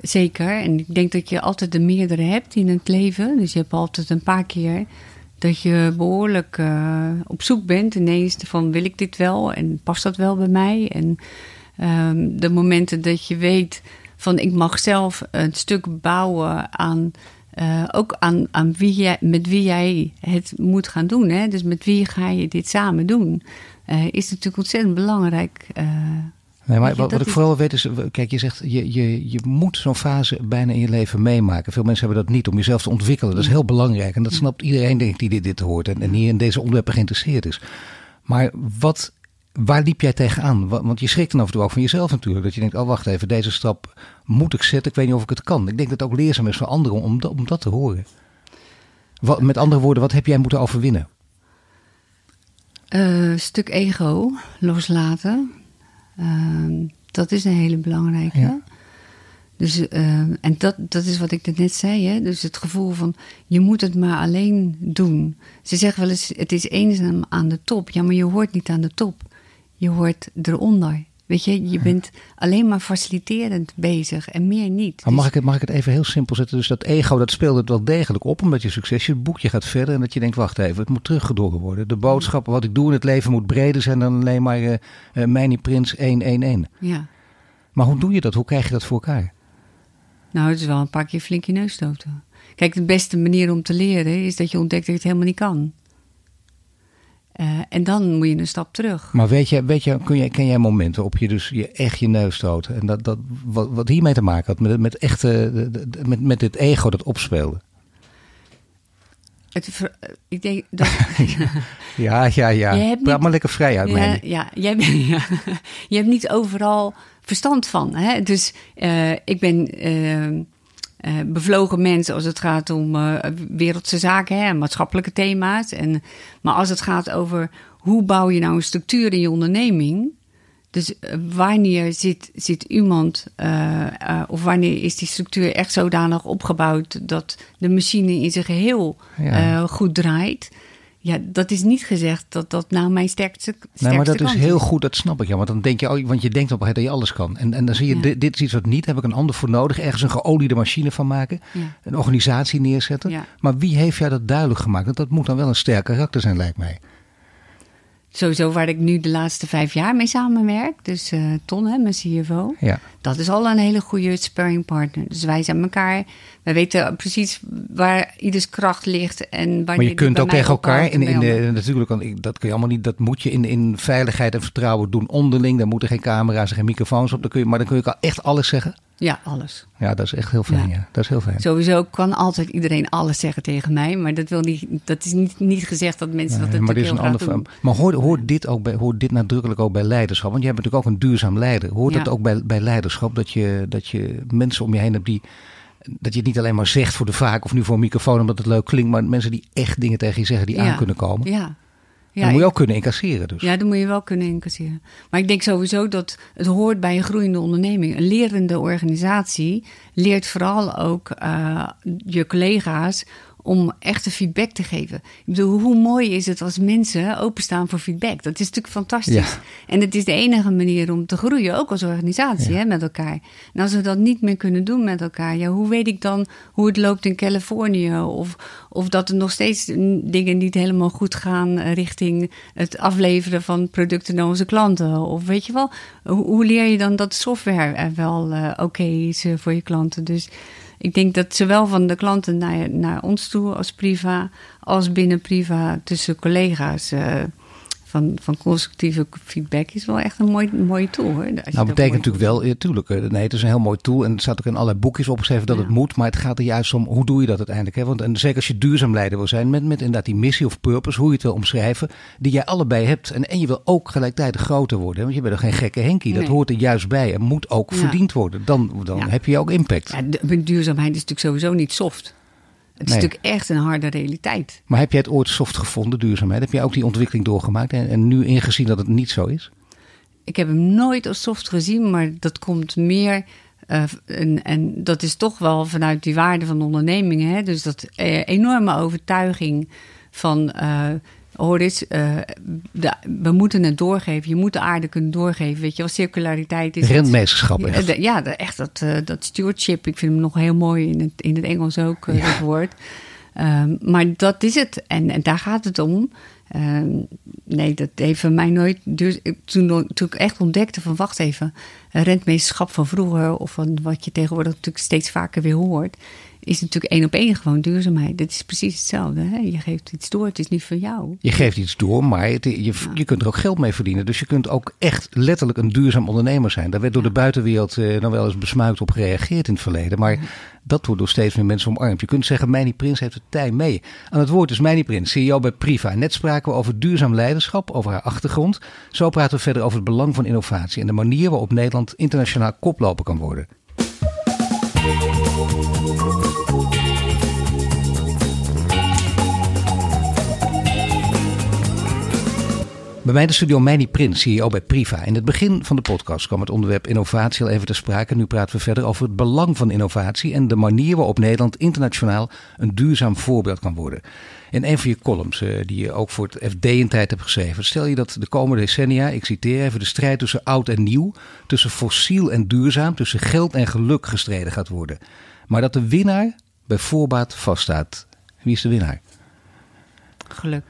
Zeker. En ik denk dat je altijd de meerdere hebt in het leven. Dus je hebt altijd een paar keer dat je behoorlijk uh, op zoek bent ineens van wil ik dit wel en past dat wel bij mij? En um, de momenten dat je weet van ik mag zelf een stuk bouwen aan uh, ook aan, aan wie jij, met wie jij het moet gaan doen. Hè? Dus met wie ga je dit samen doen? Uh, is natuurlijk ontzettend belangrijk. Uh, Nee, maar wat, wat ik vooral weet is, kijk, je zegt, je, je, je moet zo'n fase bijna in je leven meemaken. Veel mensen hebben dat niet om jezelf te ontwikkelen. Dat is heel belangrijk. En dat snapt iedereen, denk ik, die dit, dit hoort en, en hier in deze onderwerpen geïnteresseerd is. Maar wat, waar liep jij tegenaan? Want je schrikt dan af en toe ook van jezelf natuurlijk. Dat je denkt, oh wacht even, deze stap moet ik zetten. Ik weet niet of ik het kan. Ik denk dat het ook leerzaam is voor anderen om, om dat te horen. Wat, met andere woorden, wat heb jij moeten overwinnen? Een uh, stuk ego loslaten. Uh, dat is een hele belangrijke. Ja. Dus, uh, en dat, dat is wat ik net zei. Hè? Dus het gevoel van je moet het maar alleen doen. Ze zeggen wel eens: het is eenzaam aan de top. Ja, maar je hoort niet aan de top. Je hoort eronder. Weet je, je bent alleen maar faciliterend bezig en meer niet. Maar mag, ik het, mag ik het even heel simpel zetten? Dus dat ego, dat speelt het wel degelijk op, omdat je succes, je boekje gaat verder en dat je denkt, wacht even, het moet teruggedrongen worden. De boodschap, wat ik doe in het leven moet breder zijn dan alleen maar uh, uh, Mijnie Prins 111. Ja. Maar hoe doe je dat? Hoe krijg je dat voor elkaar? Nou, het is wel een paar keer flink je neus stoten. Kijk, de beste manier om te leren is dat je ontdekt dat je het helemaal niet kan. Uh, en dan moet je een stap terug. Maar weet je, weet je kun je, ken jij momenten op je dus je echt je neus stoot? En dat, dat, wat, wat hiermee te maken had, met, met, echte, met, met dit ego dat opspeelde? Het, ik denk dat... (laughs) ja, ja, ja. Praat niet, maar lekker vrij uit, ja, mij. Ja, jij (laughs) ja, je hebt niet overal verstand van. Hè? Dus uh, ik ben... Uh, bevlogen mensen als het gaat om uh, wereldse zaken en maatschappelijke thema's. En, maar als het gaat over hoe bouw je nou een structuur in je onderneming. Dus uh, wanneer zit, zit iemand, of wanneer is die structuur echt zodanig opgebouwd dat de machine in zijn geheel ja. goed draait? Ja, dat is niet gezegd dat dat nou mijn sterkste, sterkste Nee, maar dat is heel is. goed, dat snap ik. Ja, want dan denk je, oh, want je denkt op dat je alles kan. En, en dan zie je, ja. dit, dit, is iets wat niet, heb ik een ander voor nodig. Ergens een geoliede machine van maken. Ja. Een organisatie neerzetten. Ja. Maar wie heeft jou dat duidelijk gemaakt? Dat, dat moet dan wel een sterk karakter zijn, lijkt mij. Sowieso waar ik nu de laatste vijf jaar mee samenwerk. Dus uh, Ton, hè, mijn CFO. Ja. Dat is al een hele goede sparringpartner. Dus wij zijn elkaar. Wij weten precies waar ieders kracht ligt. En Maar je kunt ook tegen elkaar, in, de, anderen. natuurlijk, dat kun je allemaal niet, dat moet je in, in veiligheid en vertrouwen doen onderling. Daar moeten geen camera's en geen microfoons op. Dan kun je, maar dan kun je ook echt alles zeggen. Ja, alles. Ja, dat is echt heel fijn. Ja. Ja. Dat is heel fijn. Sowieso kan altijd iedereen alles zeggen tegen mij. Maar dat, wil niet, dat is niet, niet gezegd dat mensen Nee, dat maar natuurlijk dit is een ander doen. Maar hoort, hoort, dit ook bij, hoort dit nadrukkelijk ook bij leiderschap? Want jij bent natuurlijk ook een duurzaam leider. Hoort Ja. het ook bij, bij leiderschap dat je, dat je mensen om je heen hebt die. Dat je het niet alleen maar zegt voor de vaak of nu voor een microfoon omdat het leuk klinkt, maar mensen die echt dingen tegen je zeggen die Ja. aan kunnen komen. Ja. Ja, dan moet je ook kunnen incasseren. Dus. Ja, dat moet je wel kunnen incasseren. Maar ik denk sowieso dat het hoort bij een groeiende onderneming. Een lerende organisatie leert vooral ook eh, je collega's om echte feedback te geven. Ik bedoel, hoe mooi is het als mensen openstaan voor feedback? Dat is natuurlijk fantastisch. Ja. En het is de enige manier om te groeien, ook als organisatie, Ja. hè, met elkaar. En als we dat niet meer kunnen doen met elkaar, ja, hoe weet ik dan hoe het loopt in Californië? Of, of dat er nog steeds dingen niet helemaal goed gaan eh, richting het afleveren van producten naar onze klanten? Of weet je wel, hoe, hoe leer je dan dat software er wel eh, oké is eh, voor je klanten? Dus ik denk dat zowel van de klanten naar, naar ons toe als Priva, als binnen Priva tussen collega's. eh, van, van constructieve feedback is wel echt een mooi, mooie tool hoor. Als Nou, dat betekent natuurlijk wel, ja, tuurlijk, eh, nee, het is een heel mooi tool en het staat ook in allerlei boekjes opgeschreven dat Ja. het moet, maar het gaat er juist om hoe doe je dat uiteindelijk. Hè? Want en zeker als je duurzaam leider wil zijn, met, met inderdaad die missie of purpose, hoe je het wil omschrijven, die jij allebei hebt. En, en je wil ook gelijktijdig groter worden, hè? want je bent er geen gekke Henkie. Dat Nee. hoort er juist bij en moet ook Ja. verdiend worden. Dan, dan heb je ook impact. Ja, duurzaamheid is natuurlijk sowieso niet soft. Het is Nee. natuurlijk echt een harde realiteit. Maar heb jij het ooit soft gevonden, duurzaamheid? Heb jij ook die ontwikkeling doorgemaakt en, en nu ingezien dat het niet zo is? Ik heb hem nooit als soft gezien, maar dat komt meer. eh, en, en dat is toch wel vanuit die waarde van de ondernemingen. Hè? Dus dat eh, enorme overtuiging van. eh hoor eens, eh, de- we moeten het doorgeven. Je moet de aarde kunnen doorgeven. Weet je wel, circulariteit is. Rentmeesterschap Ja, echt. de- ja, de- echt dat, eh, dat stewardship. Ik vind hem nog heel mooi in het, in het Engels ook, eh, Ja. dat woord. Ehm, maar dat is het. En, en daar gaat het om. Ehm, nee, dat heeft voor mij nooit... Dus, toen, toen ik echt ontdekte van, wacht even... rentmeesterschap van vroeger... of van wat je tegenwoordig natuurlijk steeds vaker weer hoort... is natuurlijk één op één gewoon duurzaamheid. Dat is precies hetzelfde. Hè? Je geeft iets door, het is niet van jou. Je geeft iets door, maar het- je, je kunt er ook geld mee verdienen. Dus je kunt ook echt letterlijk een duurzaam ondernemer zijn. Daar werd door de buitenwereld eh, dan wel eens besmuikt op gereageerd in het verleden. Maar dat wordt door steeds meer mensen omarmd. Je kunt zeggen, Meini Prins heeft het tij mee. Aan het woord is Meini Prins, CEO bij Priva. Net spraken we over duurzaam leiderschap, over haar achtergrond. Zo praten we verder over het belang van innovatie en de manier waarop Nederland internationaal koploper kan worden. Bij mij de studio Meini Prins, CEO bij Priva. In het begin van de podcast kwam het onderwerp innovatie al even te sprake. Nu praten we verder over het belang van innovatie en de manier waarop Nederland internationaal een duurzaam voorbeeld kan worden. In een van je columns, eh, die je ook voor het FD in tijd hebt geschreven, stel je dat de komende decennia, ik citeer even, de strijd tussen oud en nieuw, tussen fossiel en duurzaam, tussen geld en geluk gestreden gaat worden. Maar dat de winnaar bij voorbaat vaststaat. Wie is de winnaar? Geluk.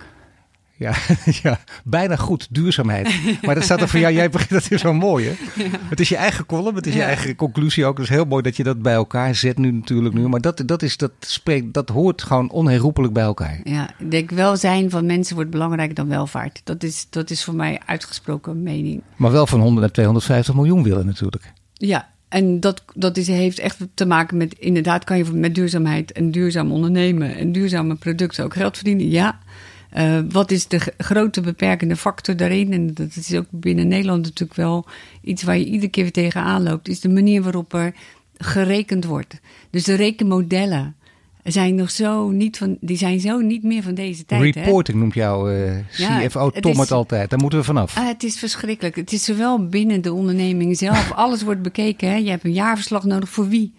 Ja, (laughs) ja, bijna goed, duurzaamheid. Maar dat staat er voor jou, jij begint dat is zo mooi hè? Het is je eigen column, het is je eigen conclusie ook. Het is heel mooi dat je dat bij elkaar zet nu natuurlijk nu. Maar dat, dat, is, dat, spreekt, dat hoort gewoon onherroepelijk bij elkaar. Ja, ik denk welzijn van mensen wordt belangrijker dan welvaart. Dat is, dat is voor mij uitgesproken mening. Maar wel van 100 naar 250 miljoen willen natuurlijk. Ja, en dat, dat is, heeft echt te maken met, inderdaad kan je met duurzaamheid en duurzaam ondernemen en duurzame producten ook geld verdienen. Ja. Eh, wat is de grote beperkende factor daarin? En dat is ook binnen Nederland natuurlijk wel iets waar je iedere keer weer tegenaan loopt, is de manier waarop er gerekend wordt. Dus de rekenmodellen zijn nog zo niet van, die zijn zo niet meer van deze tijd. hè? Reporting noemt jouw eh, Ja, CFO Tom is- het altijd. Daar moeten we vanaf. Ah, het is verschrikkelijk. Het is zowel binnen de onderneming zelf. Alles wordt bekeken. Hè? Je hebt een jaarverslag nodig voor wie?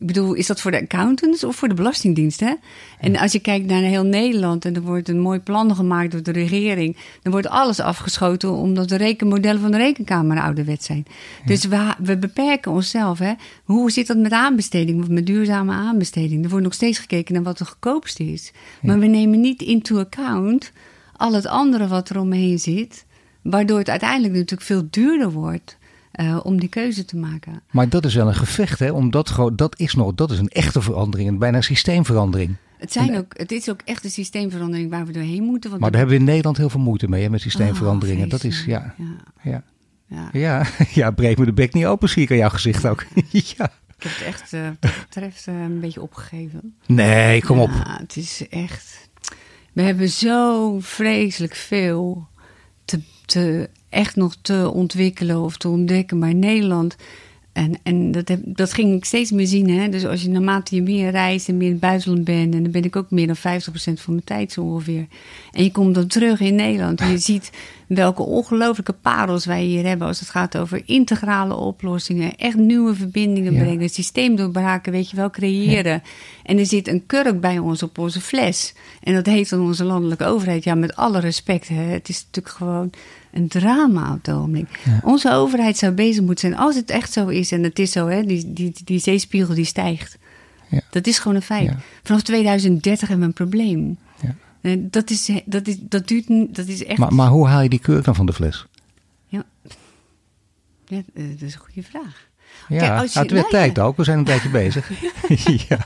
Ik bedoel, is dat voor de accountants of voor de Belastingdienst? Hè? En als je kijkt naar heel Nederland en er wordt een mooi plan gemaakt door de regering, dan wordt alles afgeschoten omdat de rekenmodellen van de rekenkamer ouderwet zijn. Dus we, we beperken onszelf. Hè? Hoe zit dat met aanbesteding of met duurzame aanbesteding? Er wordt nog steeds gekeken naar wat de goedkoopste is. Maar we nemen niet into account al het andere wat er omheen zit, waardoor het uiteindelijk natuurlijk veel duurder wordt. Eh, om die keuze te maken. Maar dat is wel een gevecht, hè? Omdat gewoon, dat is nog, dat is een echte verandering, en bijna een systeemverandering. Het, zijn ook, het is ook echt een systeemverandering waar we doorheen moeten. Want Maar daar hebben we in Nederland heel veel moeite mee, hè, met systeemveranderingen. Oh, dat is, ja, ja, ja, ja, (laughs) ja, breek me de bek niet open, zie ik aan jouw gezicht ook. (laughs) ja. Ik heb het echt eh, wat dat betreft eh, een beetje opgegeven. Nee, kom op. Ja, het is echt. We hebben zo vreselijk veel te, echt nog te ontwikkelen of te ontdekken. Maar Nederland. En, en dat, dat ging ik steeds meer zien. Hè? Dus als je naarmate je meer reist en meer in het buitenland bent. En dan ben ik ook meer dan 50% van mijn tijd zo ongeveer. En je komt dan terug in Nederland. En je ziet welke ongelooflijke parels wij hier hebben. Als het gaat over integrale oplossingen. Echt nieuwe verbindingen Ja. brengen. Systeem doorbraken, weet je wel, creëren. En er zit een kurk bij ons op onze fles. En dat heet dan onze landelijke overheid. Ja, met alle respect. Hè. Het is natuurlijk gewoon een drama op. Onze overheid zou bezig moeten zijn. Als het echt zo is, en het is zo, hè, die, die, die zeespiegel die stijgt. Ja. Dat is gewoon een feit. Ja. Vanaf 2030 hebben we een probleem. Dat, is, dat, is, dat duurt dat is echt. Maar, maar hoe haal je die kurk dan van de fles? Ja. ja, eh, dat is een goede vraag. Ja, Kijk, als je- het werd nou ja. tijd ook. We zijn een tijdje (laughs) bezig. ja.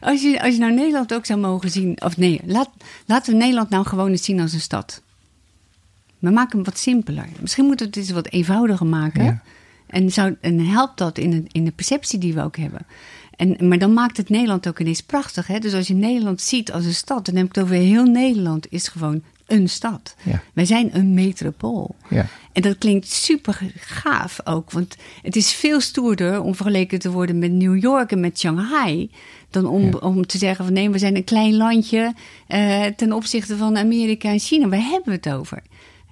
Als je, als je nou Nederland ook zou mogen zien. Of nee, laat, laten we Nederland nou gewoon eens zien als een stad. We maken hem wat simpeler. Misschien moeten we het eens wat eenvoudiger maken. Ja. En, zou, en helpt dat in, in de perceptie die we ook hebben. En, maar dan maakt het Nederland ook ineens prachtig. Hè? Dus als je Nederland ziet als een stad, dan heb ik het over heel Nederland is gewoon een stad. Ja. Wij zijn een metropool. Ja. En dat klinkt super gaaf ook. Want het is veel stoerder om vergeleken te worden met New York en met Shanghai. Dan om, Ja. om te zeggen van nee, we zijn een klein landje eh, ten opzichte van Amerika en China. Waar hebben we het over?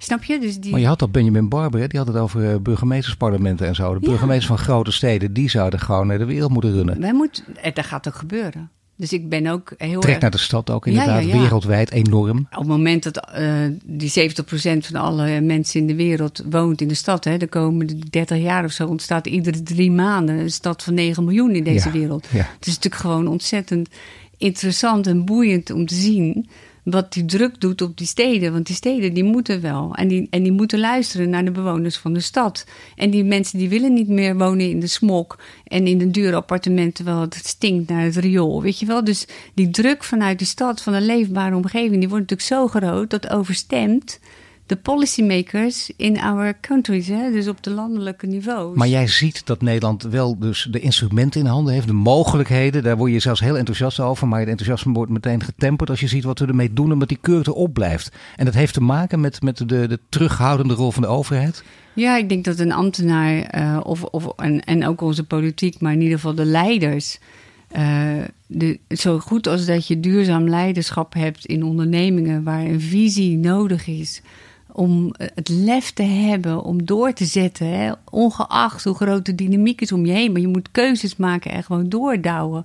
Snap je? Dus die, Maar je had al Benjamin Barber, hè? die had het over eh, burgemeestersparlementen en zo. De Ja. burgemeesters van grote steden, die zouden gewoon eh, de wereld moeten runnen. wij moeten, eh, dat gaat ook gebeuren. Dus ik ben ook heel Trek erg... naar de stad ook inderdaad, ja, ja. wereldwijd enorm. Op het moment dat eh, die 70% van alle mensen in de wereld woont in de stad, hè, de komende 30 jaar of zo, ontstaat iedere drie maanden een stad van 9 miljoen in deze wereld. Het is natuurlijk gewoon ontzettend interessant en boeiend om te zien wat die druk doet op die steden. Want die steden die moeten wel. En die, en die moeten luisteren naar de bewoners van de stad. En die mensen die willen niet meer wonen in de smog en in een dure appartement terwijl het stinkt naar het riool. Weet je wel? Dus die druk vanuit de stad, van een leefbare omgeving, die wordt natuurlijk zo groot dat overstemt de policymakers in our countries, hè? dus op de landelijke niveau. Maar jij ziet dat Nederland wel dus de instrumenten in handen heeft, de mogelijkheden. Daar word je zelfs heel enthousiast over. Maar het enthousiasme wordt meteen getemperd als je ziet wat we ermee doen omdat die keur erop blijft. En dat heeft te maken met, met de, de terughoudende rol van de overheid. Ja, ik denk dat een ambtenaar eh, of, of, en, en ook onze politiek, maar in ieder geval de leiders. eh, de, zo goed als dat je duurzaam leiderschap hebt in ondernemingen waar een visie nodig is om het lef te hebben om door te zetten, hè, ongeacht hoe groot de dynamiek is om je heen. Maar je moet keuzes maken en gewoon doordouwen.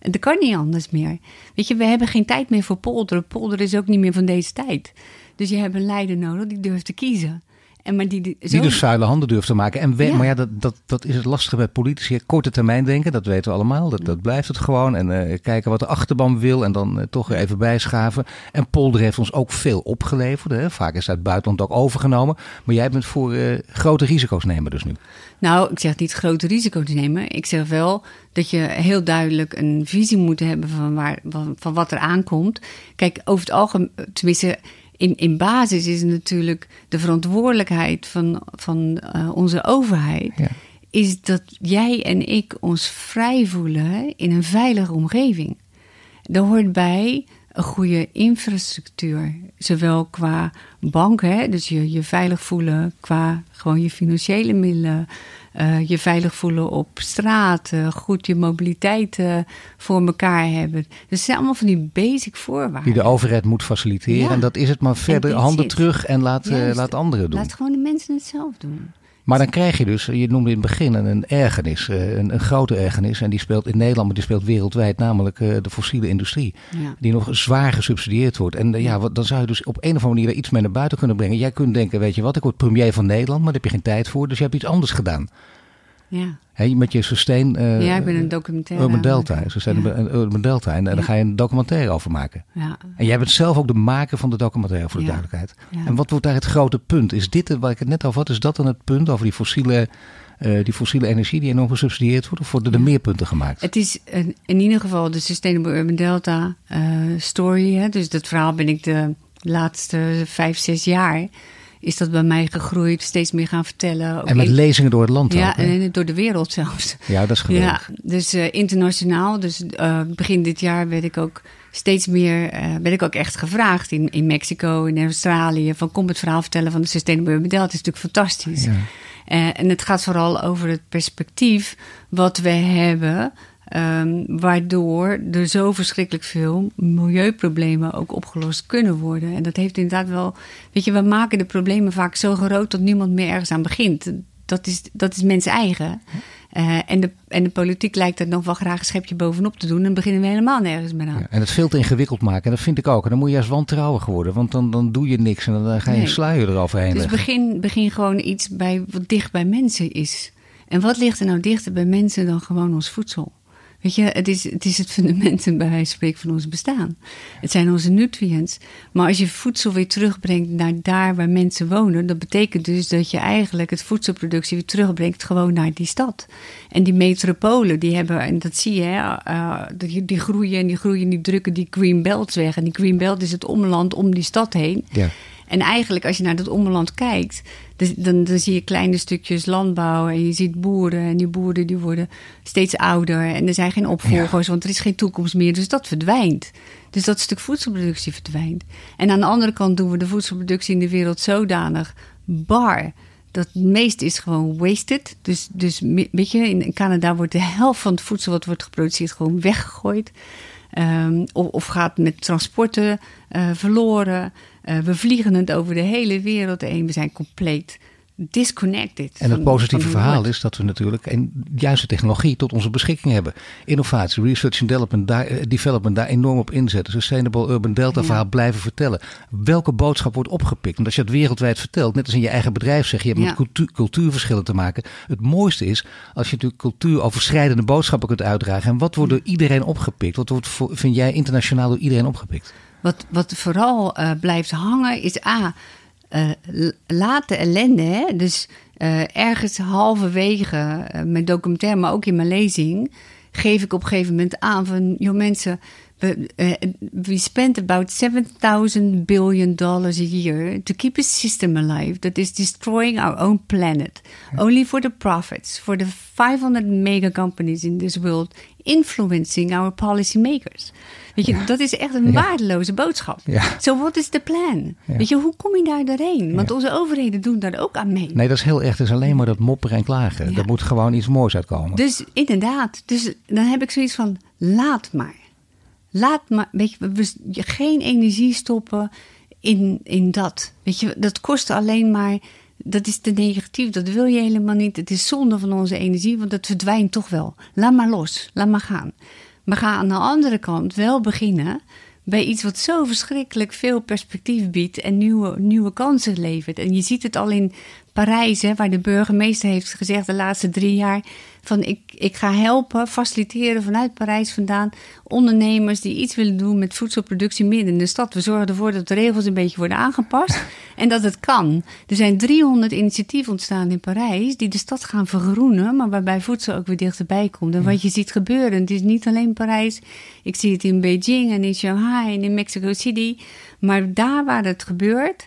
En dat kan niet anders meer. Weet je, we hebben geen tijd meer voor polderen. Polderen is ook niet meer van deze tijd. Dus je hebt een leider nodig die durft te kiezen. En maar die, die, Die zo- dus vuile handen durft te maken. En we- Ja. Maar ja, dat, dat, dat is het lastige bij politici. Korte termijn denken, dat weten we allemaal. Dat, dat blijft het gewoon. En eh, kijken wat de achterban wil en dan eh, toch even bijschaven. En Polder heeft ons ook veel opgeleverd. Hè. Vaak is het uit het buitenland ook overgenomen. Maar jij bent voor eh, grote risico's nemen dus nu. Nou, ik zeg niet grote risico te nemen. Ik zeg wel dat je heel duidelijk een visie moet hebben van, waar, van, van wat er aankomt. Kijk, over het algemeen, tenminste, in, in basis is natuurlijk de verantwoordelijkheid van, van eh, onze overheid. Ja. Is dat jij en ik ons vrij voelen in een veilige omgeving. Daar hoort bij een goede infrastructuur. Zowel qua banken, hè, dus je, je veilig voelen qua gewoon je financiële middelen. Eh, je veilig voelen op straat. goed je mobiliteit eh, voor elkaar hebben. Dus het zijn allemaal van die basic voorwaarden. Die de overheid moet faciliteren. Ja. En dat is het maar verder handen it. terug en laat, eh, Juist. laat anderen doen. Laat gewoon de mensen het zelf doen. Maar dan krijg je dus, je noemde in het begin een ergernis, eh, een, een grote ergernis. En die speelt in Nederland, maar die speelt wereldwijd, namelijk eh, de fossiele industrie. Ja. Die nog zwaar gesubsidieerd wordt. En eh, ja, wat, dan zou je dus op een of andere manier daar iets mee naar buiten kunnen brengen. Jij kunt denken, weet je wat, ik word premier van Nederland, maar daar heb je geen tijd voor. Dus je hebt iets anders gedaan. Ja. Met je sustain. eh, ja, ik ben een documentaire. Urban Delta. zijn ja. Urban Delta. En, eh, daar ga je een documentaire over maken. Ja. En jij bent zelf ook de maker van de documentaire, voor de duidelijkheid. En wat wordt daar het grote punt? Is dit, het waar ik het net over had, is dat dan het punt over die fossiele uh, die fossiele energie die enorm gesubsidieerd wordt? Of worden er meer punten gemaakt? Het is een, in ieder geval de Sustainable Urban Delta uh, story. Hè? Dus dat verhaal ben ik de laatste vijf, zes jaar is dat bij mij gegroeid, steeds meer gaan vertellen. en met in, lezingen door het land Ja, ook, en door de wereld zelfs. Ja, dat is geweldig. Ja, dus uh, internationaal. Dus uh, begin dit jaar werd ik ook steeds meer, uh, werd ik ook echt gevraagd in, in Mexico, in Australië, van kom het verhaal vertellen van de Sustainable Urban Delta. Het is natuurlijk fantastisch. Ja. en het gaat vooral over het perspectief wat we hebben Um, waardoor er zo verschrikkelijk veel milieuproblemen ook opgelost kunnen worden. En dat heeft inderdaad wel. Weet je, we maken de problemen vaak zo groot dat niemand meer ergens aan begint. Dat is, dat is mens eigen. Uh, en, de, en de politiek lijkt er nog wel graag een schepje bovenop te doen. En dan beginnen we helemaal nergens meer aan. Ja, en het veel te ingewikkeld maken. En dat vind ik ook. En dan moet je juist wantrouwig worden. Want dan, dan doe je niks en dan ga je Nee. een sluier eroverheen Dus leggen. begin, begin gewoon iets bij wat dicht bij mensen is. En wat ligt er nou dichter bij mensen dan gewoon ons voedsel? Weet je, het is het, is het fundament (laughs) bij wijze van spreken van ons bestaan. Het zijn onze nutrients. Maar als je voedsel weer terugbrengt naar daar waar mensen wonen, dat betekent dus dat je eigenlijk het voedselproductie weer terugbrengt gewoon naar die stad. En die metropolen, die hebben, en dat zie je, hè, uh, die, die groeien en die groeien, die drukken die green belts weg. En die green belt is het omland om die stad heen. Ja. En eigenlijk, als je naar dat omland kijkt, dus dan, dan zie je kleine stukjes landbouw en je ziet boeren. En die boeren die worden steeds ouder en er zijn geen opvolgers, want er is geen toekomst meer. Dus dat verdwijnt. Dus dat stuk voedselproductie verdwijnt. En aan de andere kant doen we de voedselproductie in de wereld zodanig bar. Dat het meeste is gewoon wasted. Dus, dus weet je, in Canada wordt de helft van het voedsel wat wordt geproduceerd gewoon weggegooid. Um, of, of, gaat met transporten uh, verloren. Uh, we vliegen het over de hele wereld heen. We zijn compleet disconnected. En het van- positieve van verhaal is dat we natuurlijk een juiste technologie tot onze beschikking hebben. Innovatie, research and development daar, eh, development daar enorm op inzetten. Sustainable Urban Delta Ja. verhaal blijven vertellen. Welke boodschap wordt opgepikt? Want als je het wereldwijd vertelt, net als in je eigen bedrijf zeg je, je hebt Ja. met cultuur, cultuurverschillen te maken. Het mooiste is als je natuurlijk cultuuroverschrijdende boodschappen kunt uitdragen. En wat wordt door iedereen opgepikt? Wat wordt, vind jij internationaal door iedereen opgepikt? Wat, wat vooral eh, blijft hangen is A. eh, l- laat de ellende. Hè? Dus eh, ergens halverwege eh, mijn documentaire, maar ook in mijn lezing, geef ik op een gegeven moment aan van, joh mensen, we, eh, we spend about 7000 billion dollars a year to keep a system alive that is destroying our own planet. Only for the profits, for the 500 mega companies in this world influencing our policymakers. Weet je, dat is echt een waardeloze boodschap. Ja. So what is the plan? Weet je, hoe kom je daar doorheen? Want onze overheden doen daar ook aan mee. Nee, dat is heel echt. Het is alleen maar dat mopperen en klagen. Er moet gewoon iets moois uitkomen. Dus inderdaad, dus dan heb ik zoiets van: laat maar. Laat maar, weet je, geen energie stoppen in, in dat. Weet je, dat kost alleen maar. Dat is te negatief, dat wil je helemaal niet. Het is zonde van onze energie, want het verdwijnt toch wel. Laat maar los, laat maar gaan. Maar ga aan de andere kant wel beginnen bij iets wat zo verschrikkelijk veel perspectief biedt en nieuwe, nieuwe kansen levert. En je ziet het al in Parijs, hè, waar de burgemeester heeft gezegd de laatste drie jaar: van ik, ik ga helpen, faciliteren vanuit Parijs vandaan ondernemers die iets willen doen met voedselproductie midden in de stad. We zorgen ervoor dat de regels een beetje worden aangepast (laughs) en dat het kan. Er zijn 300 initiatieven ontstaan in Parijs die de stad gaan vergroenen, maar waarbij voedsel ook weer dichterbij komt. En wat je ziet gebeuren, het is niet alleen Parijs. Ik zie het in Beijing en in Shanghai en in Mexico City. Maar daar waar het gebeurt,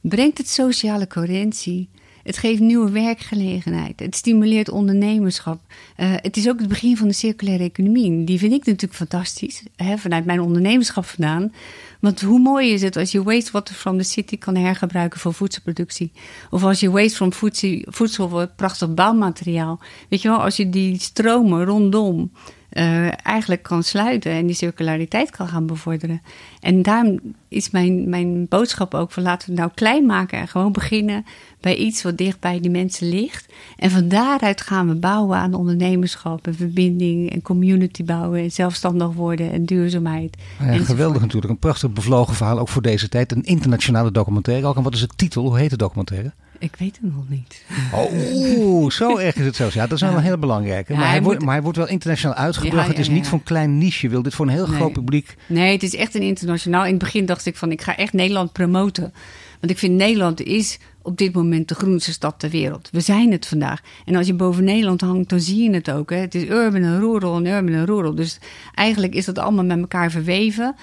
brengt het sociale coherentie. Het geeft nieuwe werkgelegenheid. Het stimuleert ondernemerschap. Uh, het is ook het begin van de circulaire economie. Die vind ik natuurlijk fantastisch, hè, vanuit mijn ondernemerschap vandaan. Want hoe mooi is het als je wastewater from the city kan hergebruiken voor voedselproductie? Of als je waste from voedsel, voedsel wordt prachtig bouwmateriaal. Weet je wel, als je die stromen rondom uh, eigenlijk kan sluiten en die circulariteit kan gaan bevorderen. En daarom is mijn, mijn boodschap ook van laten we het nou klein maken en gewoon beginnen bij iets wat dicht bij die mensen ligt. En van daaruit gaan we bouwen aan ondernemerschap en verbinding en community bouwen en zelfstandig worden en duurzaamheid. Ja, geweldig natuurlijk. Een prachtig bevlogen verhaal ook voor deze tijd. Een internationale documentaire ook. En wat is de titel? Hoe heet de documentaire? Ik weet het nog niet. Oh, zo erg is het zelfs. Ja, dat is wel een heel belangrijke. Ja, maar, hij wordt, maar hij wordt wel internationaal uitgebracht. Het is niet voor een klein niche. Je wil dit voor een heel Nee. groot publiek. Nee, het is echt een internationaal. In het begin dacht ik van ik ga echt Nederland promoten. Want ik vind Nederland is op dit moment de groenste stad ter wereld. We zijn het vandaag. En als je boven Nederland hangt, dan zie je het ook. Hè? Het is urban en rural en urban en rural. Dus eigenlijk is dat allemaal met elkaar verweven.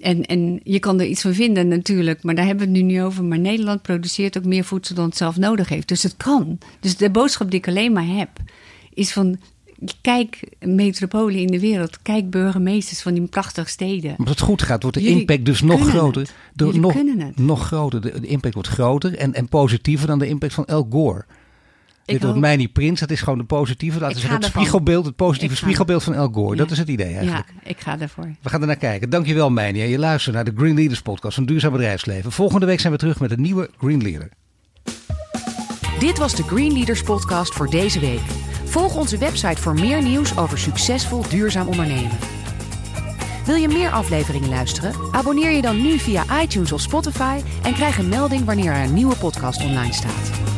En, en je kan er iets van vinden natuurlijk, maar daar hebben we het nu niet over. Maar Nederland produceert ook meer voedsel dan het zelf nodig heeft. Dus het kan. Dus de boodschap die ik alleen maar heb, is van kijk metropolen in de wereld. Kijk burgemeesters van die prachtige steden. Als het goed gaat, wordt de impact dus nog groter. De, nog, nog groter. De, impact wordt groter en, en positiever dan de impact van El Gore. Dit wordt mij niet prins, dat is gewoon de positieve, laten we zeggen, het spiegelbeeld, het positieve spiegelbeeld van El Gore. Dat is het idee eigenlijk. Ja, ik ga daarvoor. We gaan er naar kijken. Dankjewel Meini. Je luistert naar de Green Leaders podcast van Duurzaam Bedrijfsleven. Volgende week zijn we terug met een nieuwe Green Leader. Dit was de Green Leaders podcast voor deze week. Volg onze website voor meer nieuws over succesvol duurzaam ondernemen. Wil je meer afleveringen luisteren? Abonneer je dan nu via iTunes of Spotify en krijg een melding wanneer er een nieuwe podcast online staat.